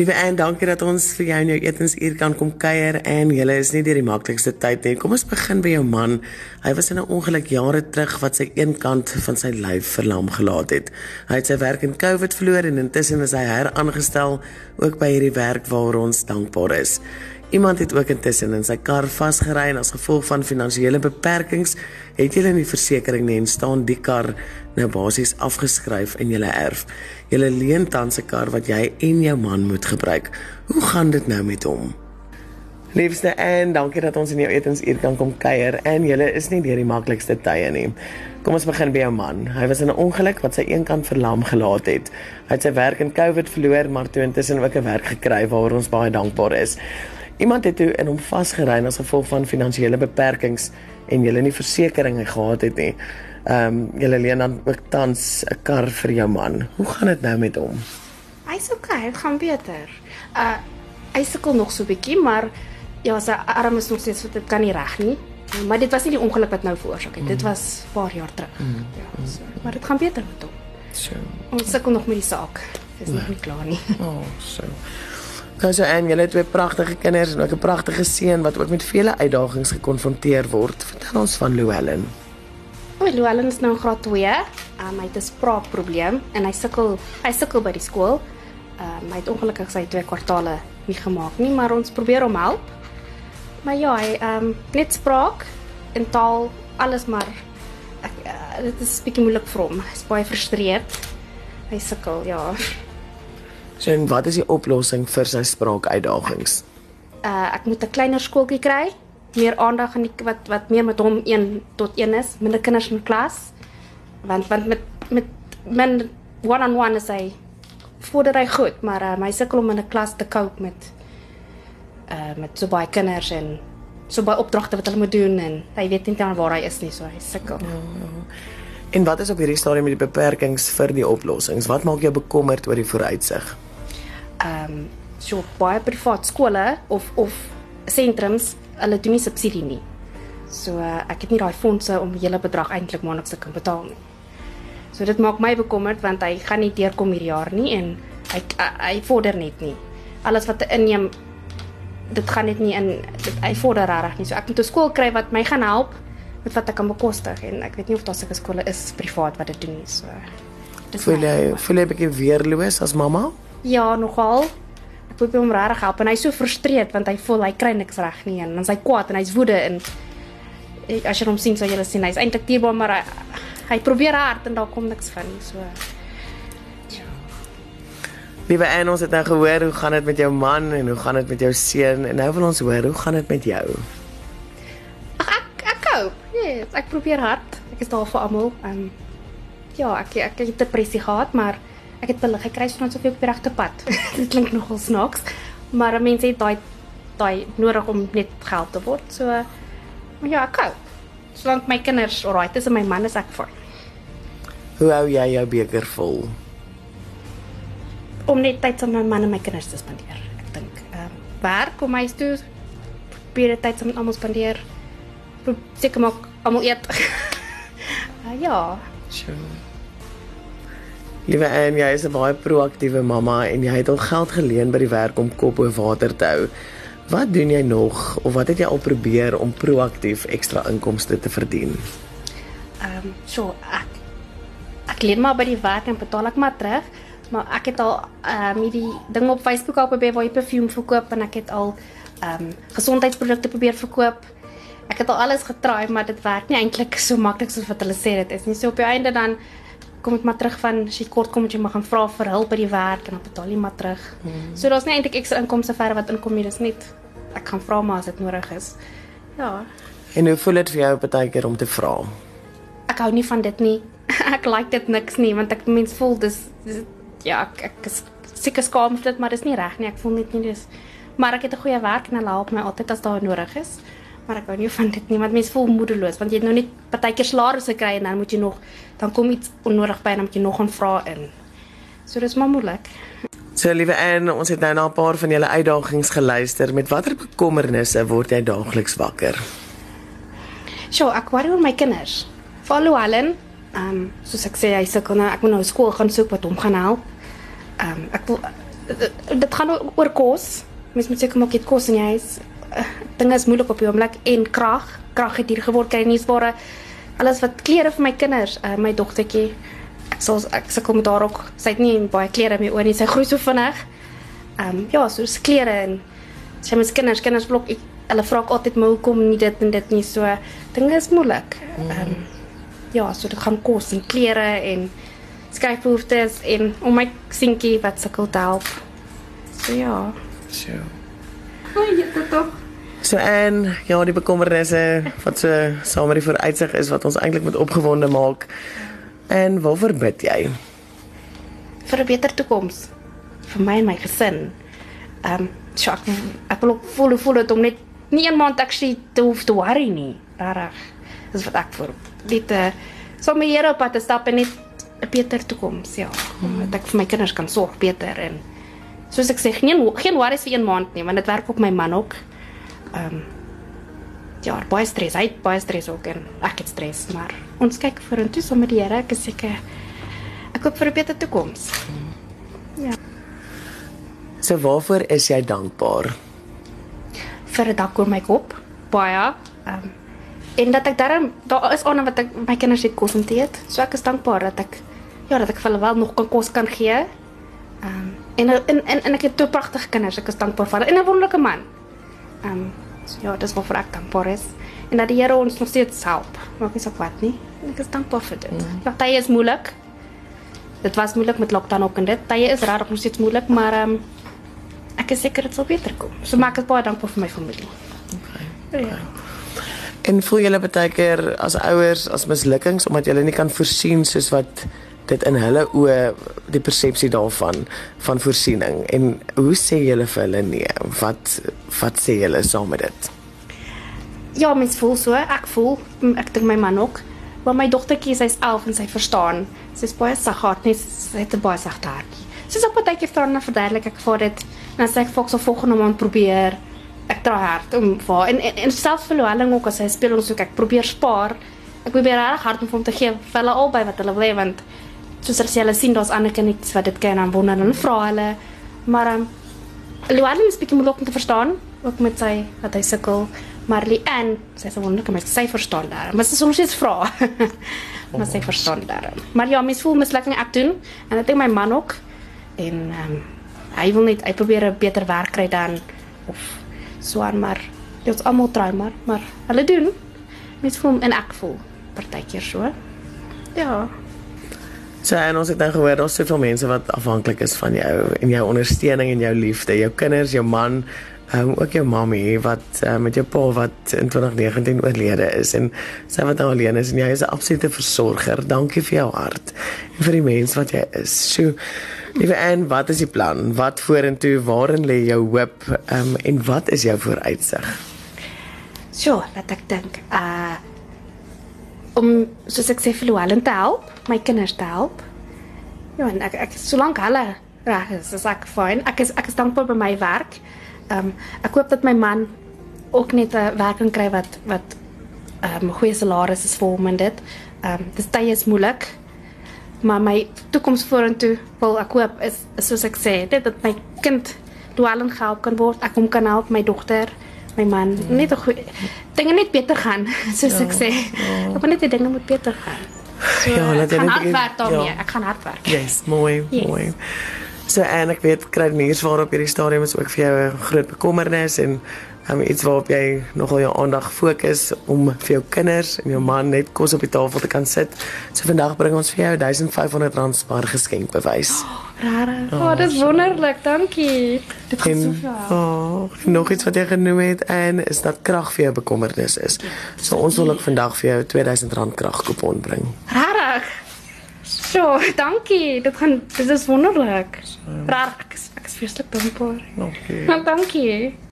Liewe Anne, dankie dat ons vir jou in jou etensuur kan kom kuier en julle is nie deur die maklikste tyd nie. Kom ons begin by jou man. Hy was in 'n ongeluk jare terug wat sy een kant van sy lyf verlam gelaat het. Hy het sy werk in COVID verloor en intussen is hy heraangestel ook by hierdie werk waar ons dankbaar is. Iemand het ook intussen in sy kar vasgery en as gevolg van finansiële beperkings het hulle nie versekerings nie en staan die kar nou basies afgeskryf in julle erf. Julle leen tans 'n kar wat jy en jou man moet gebruik. Hoe gaan dit nou met hom? Liefste en dankie dat ons in jou etensuur kan kom kuier en julle is nie deur die maklikste tye nie. Kom ons begin by jou man. Hy was in 'n ongeluk wat sy een kant verlam gelaat het. Hy het sy werk in COVID verloor, maar toe intussen ook 'n werk gekry waaroor ons baie dankbaar is. Iemand het toe in hom vasgery as gevolg van finansiële beperkings en jy nie versekerings gehad het nie. Ehm um, jy leen dan ook tans 'n kar vir jou man. Hoe gaan dit nou met hom? Hy's okay, dit gaan beter. Uh hy sukkel nog so 'n bietjie, maar ja, sy arm is nog steeds dit kan nie reg nie. Maar dit was nie die ongeluk wat nou veroorsaak het. Mm. Dit was 'n paar jaar terug. Mm. Ja, so. maar dit gaan beter met hom. So. Ons sukkel nog met die saak. Dis nog nie klaar nie. Oh, so. Nou so en jy het twee pragtige kinders en ook 'n pragtige seun wat ook met vele uitdagings gekonfronteer word. Vertel ons van Llewellyn. O, Llewellyn is nou graad 2. Um, hy het 'n spraakprobleem en hy sukkel hy sukkel by die skool. Um, hy het ongelukkig sy twee kwartale nie gemaak nie, maar ons probeer hom help. Maar ja, hy ehm um, net spraak en taal alles maar ek uh, dit is bietjie moeilik vir hom. Hy's baie gefrustreerd. Hy sukkel, ja. So en wat is die oplossing vir sy spraakuitdagings? Uh ek moet 'n kleiner skooltjie kry, meer aandag aan die wat wat meer met hom 1 tot 1 is, minder kinders in klas. Want want met met men one on one is hy vorder hy goed, maar uh, my sukkel om in 'n klas te cope met uh met so baie kinders en so baie opdragte wat hulle moet doen en hy weet nie dan waar hy is nie, so hy sukkel. Ja, ja. En wat is op hierdie stadium met die beperkings vir die oplossings? Wat maak jou bekommerd oor die vooruitsig? Ehm um, so baie privaat skole of of sentrums hulle doen nie subsidie nie. So uh, ek het nie daai fondse om die hele bedrag eintlik maandeliks te kan betaal nie. So dit maak my bekommerd want hy gaan nie deurkom hierdie jaar nie en hy hy vorder net nie. Alles wat hy inneem dit gaan net nie in dit, hy vorder reg nie. So ek moet 'n skool kry wat my gaan help met wat ek kan bekostig en ek weet nie of daar sulke skole is privaat wat dit doen nie. So dis voel jy voel jy 'n bietjie weerloos as mamma? Ja, nogal. Ek probeer hom regtig help en hy's so frustreerd want hy voel hy kry niks reg nie en dan hy's kwaad en hy's woede en as jy hom sien sou jy sien hy's eintlik dierbaar maar hy, hy probeer hard en daar kom niks van nie. So ja. Liewe Anne, ons het nou gehoor hoe gaan dit met jou man en hoe gaan dit met jou seun en nou wil ons hoor hoe gaan dit met jou? Ag ek ek koop. Yes, ek probeer hard. Ek is daar vir almal. Ehm um, ja, ek ek het depressie gehad, maar ek het pille gekry sodat ek op die regte pad. Dit klink nogal snaaks, maar mense het daai daai nodig om net geld te word. So ja, ek koop. Solank my kinders alright is en my man is ek vir. Hoe hou jy jou beker vol? Om net tyd saam met my man en my kinders te spandeer. Ek dink ehm um, werk kom my toe probeer tyd saam met almal spandeer. Seker maak almal eet. uh, ja. Sure. Liewe Anne, jy is 'n baie proaktiewe mamma en jy het al geld geleen by die werk om kop bo water te hou. Wat doen jy nog of wat het jy al probeer om proaktief ekstra inkomste te verdien? Ehm, um, so ek ek leen maar by die werk en betaal ek maar terug, maar ek het al ehm um, hierdie ding op Facebook op probeer waar jy perfume verkoop en ek het al ehm um, gesondheidsprodukte probeer verkoop. Ek het al alles getraai, maar dit werk nie eintlik so maklik soos wat hulle sê dit is nie. So op die einde dan kom ek maar terug van as jy kort kom moet jy maar gaan vra vir hulp by die werk en dan betaal jy maar terug. Hmm. So daar's nie eintlik ekstra inkomste verder wat inkom nie, dis net ek kan vra maar as dit nodig is. Ja. En hoe voel dit vir jou partykeer om te vra? Ek hou nie van dit nie. ek like dit niks nie want ek mens voel dis, dis ja, ek, ek is seker skaam vir dit, maar dis nie reg nie. Ek voel net nie dis maar ek het 'n goeie werk en hulle help my altyd as daar nodig is maar ek hou nie van dit nie want mense voel moedeloos want jy het nou net partykeer slaarse kry en dan moet jy nog dan kom iets onnodig by en dan moet jy nog gaan vra in. So dis maar moeilik. So liewe Anne, ons het nou na 'n paar van julle uitdagings geluister. Met watter bekommernisse word jy daagliks wakker? Sjoe, ek worry oor my kinders. Follow Allen. Ehm um, soos ek sê hy sukkel nou, ek moet nou skool gaan soek wat hom gaan help. Ehm um, ek wil dit, gaan oor kos. Mens moet seker maak jy het kos in jou huis. Dinge is moeilik op die oomblik en krag. Krag het hier geword kry nie ware alles wat klere vir my kinders, uh, my dogtertjie. Ek sal ek sukkel met haar ook. Sy het nie baie klere meer oor nie. Sy groei so vinnig. Ehm um, ja, soos klere en sy met kinders, kinders blok ek hulle vra altyd maar hoekom nie dit en dit nie so. Dinge is moeilik. Ehm um, ja, so dit gaan kos en klere en skryfbehoeftes en om my seentjie wat sukkel te help. So ja. So. O, jy dit tog. So en ja, die bekommernisse wat so saam met die vooruitsig is wat ons eintlik moet opgewonde maak. En waarvoor bid jy? vir 'n beter toekoms vir my en my gesin. Ehm um, so ek, ek wil ook voel voel dit om net nie een maand actually te hoef te worry nie. Regtig. Dis wat ek vir dit uh, so my Here op pad te stap en net 'n beter toekoms, ja. Hmm. Dat ek vir my kinders kan sorg beter en soos ek sê, geen geen worries vir een maand nie, want dit werk op my man ook. Ehm um, ja, baie stres, hy het baie stres ook en ek het stres, maar ons kyk vorentoe saam met die Here. Ek is seker ek hoop vir 'n beter toekoms. Ja. So waarvoor is jy dankbaar? vir 'n dak oor my kop. Baie. Ehm um, en dat ek daarom daar is onder wat ek my kinders het kos om te eet. So ek is dankbaar dat ek ja, dat ek vir hulle wel nog kan kos kan gee. Ehm um, en, en en en ek het twee pragtige kinders. Ek is dankbaar vir hulle en 'n wonderlike man. Ehm um, so ja, dis waarvoor ek dankbaar is. En dat die Here ons nog steeds help. Maak nie saak wat nie. Ek is dankbaar vir dit. Mm. Ja, tye is moeilik. Dit was moeilik met lockdown ook en dit. Tye is regtig nog steeds moeilik, maar ehm um, ek is seker dit sal beter kom. So maak ek baie dankbaar vir my familie. Okay. Ja. En voel julle baie keer as ouers as mislukkings omdat julle nie kan voorsien soos wat dit in hulle oë die persepsie daarvan van voorsiening en hoe sê julle vir hulle nee? Wat wat sê julle saam met dit? Ja, mens voel so. Ek voel ek dink my man ook. Maar my dogtertjie, sy's 11 en sy verstaan. Sy's baie saggaat, net sy het 'n baie sagte hartjie. Sy's op 'n tydjie vra na verduidelik ek vir dit. Dan sê ek vir haar volgende maand probeer. Ek draai hard om vir en en, en selfs vir Louwelen ook as hy speel ons ook ek probeer spaar. Ek probeer reg hard om hom te gee vir hulle albei wat hulle wil hê want soos as hulle sien daar's ander kinders wat dit ken en wonder en vra hulle. Maar ehm um, Louwelen is bietjie moeilik om te verstaan ook met sy wat hy sukkel. Maar Lian, sy is wonderlik met sy verstaan daar. Maar sy soms iets vra. maar sy verstaan daar. Maar ja, mens voel mislukking ek doen en ek dink my man ook en ehm um, hy wil net hy probeer 'n beter werk kry dan of so aan maar dit is almal try maar maar hulle doen mens voel en ek voel partykeer so. Ja. So en ons het nou gehoor daar's soveel mense wat afhanklik is van jou en jou ondersteuning en jou liefde, jou kinders, jou man, um, ook jou mammy wat uh, met jou pa wat in 2019 oorlede is en sy wat nou alleen is en jy is 'n absolute versorger. Dankie vir jou hart en vir die mens wat jy is. So Liewe Ann, wat is die plan? Wat vorentoe? Waarin lê jou hoop? Ehm um, en wat is jou vooruitsig? So, laat ek dink. Uh om soos ek sê vir Louwelen te help, my kinders te help. Ja, en ek ek solank hulle reg is, is ek fyn. Ek is ek is dankbaar vir my werk. Ehm um, ek hoop dat my man ook net 'n werk kan kry wat wat ehm um, goeie salaris is vir hom en dit. Ehm um, dis tye is moeilik. Maar my toekoms vorentoe wil ek hoop is, is soos ek sê, dit dat my kind Louwelen gehelp kan word. Ek hom kan help, my dogter, my man, ja. net 'n goeie dinge net beter gaan, soos ja, ek sê. Ja. Ek wil net die dinge moet beter gaan. So, ja, ek gaan hard werk daarmee. Ja. Ek gaan hard werk. Yes, mooi, yes. mooi. So en ek weet kruideniers waarop hierdie stadium is ook vir jou 'n groot bekommernis en um, iets waarop jy nogal jou aandag fokus om vir jou kinders en jou man net kos op die tafel te kan sit. So vandag bring ons vir jou 1500 rand spaar geskenk bewys. Oh, rare. Oh, oh, dis wonderlik. Dankie. Dit gaan soveel. Oh, nog iets wat jy genoem het en is dat krag vir jou bekommernis is. So ons wil ook vandag vir jou 2000 rand kragkupon bring. Rarig. So, dankie. Dit gaan dit is wonderlik. Rarig. Ek is ek is vreeslik dankbaar. Dankie. Dankie.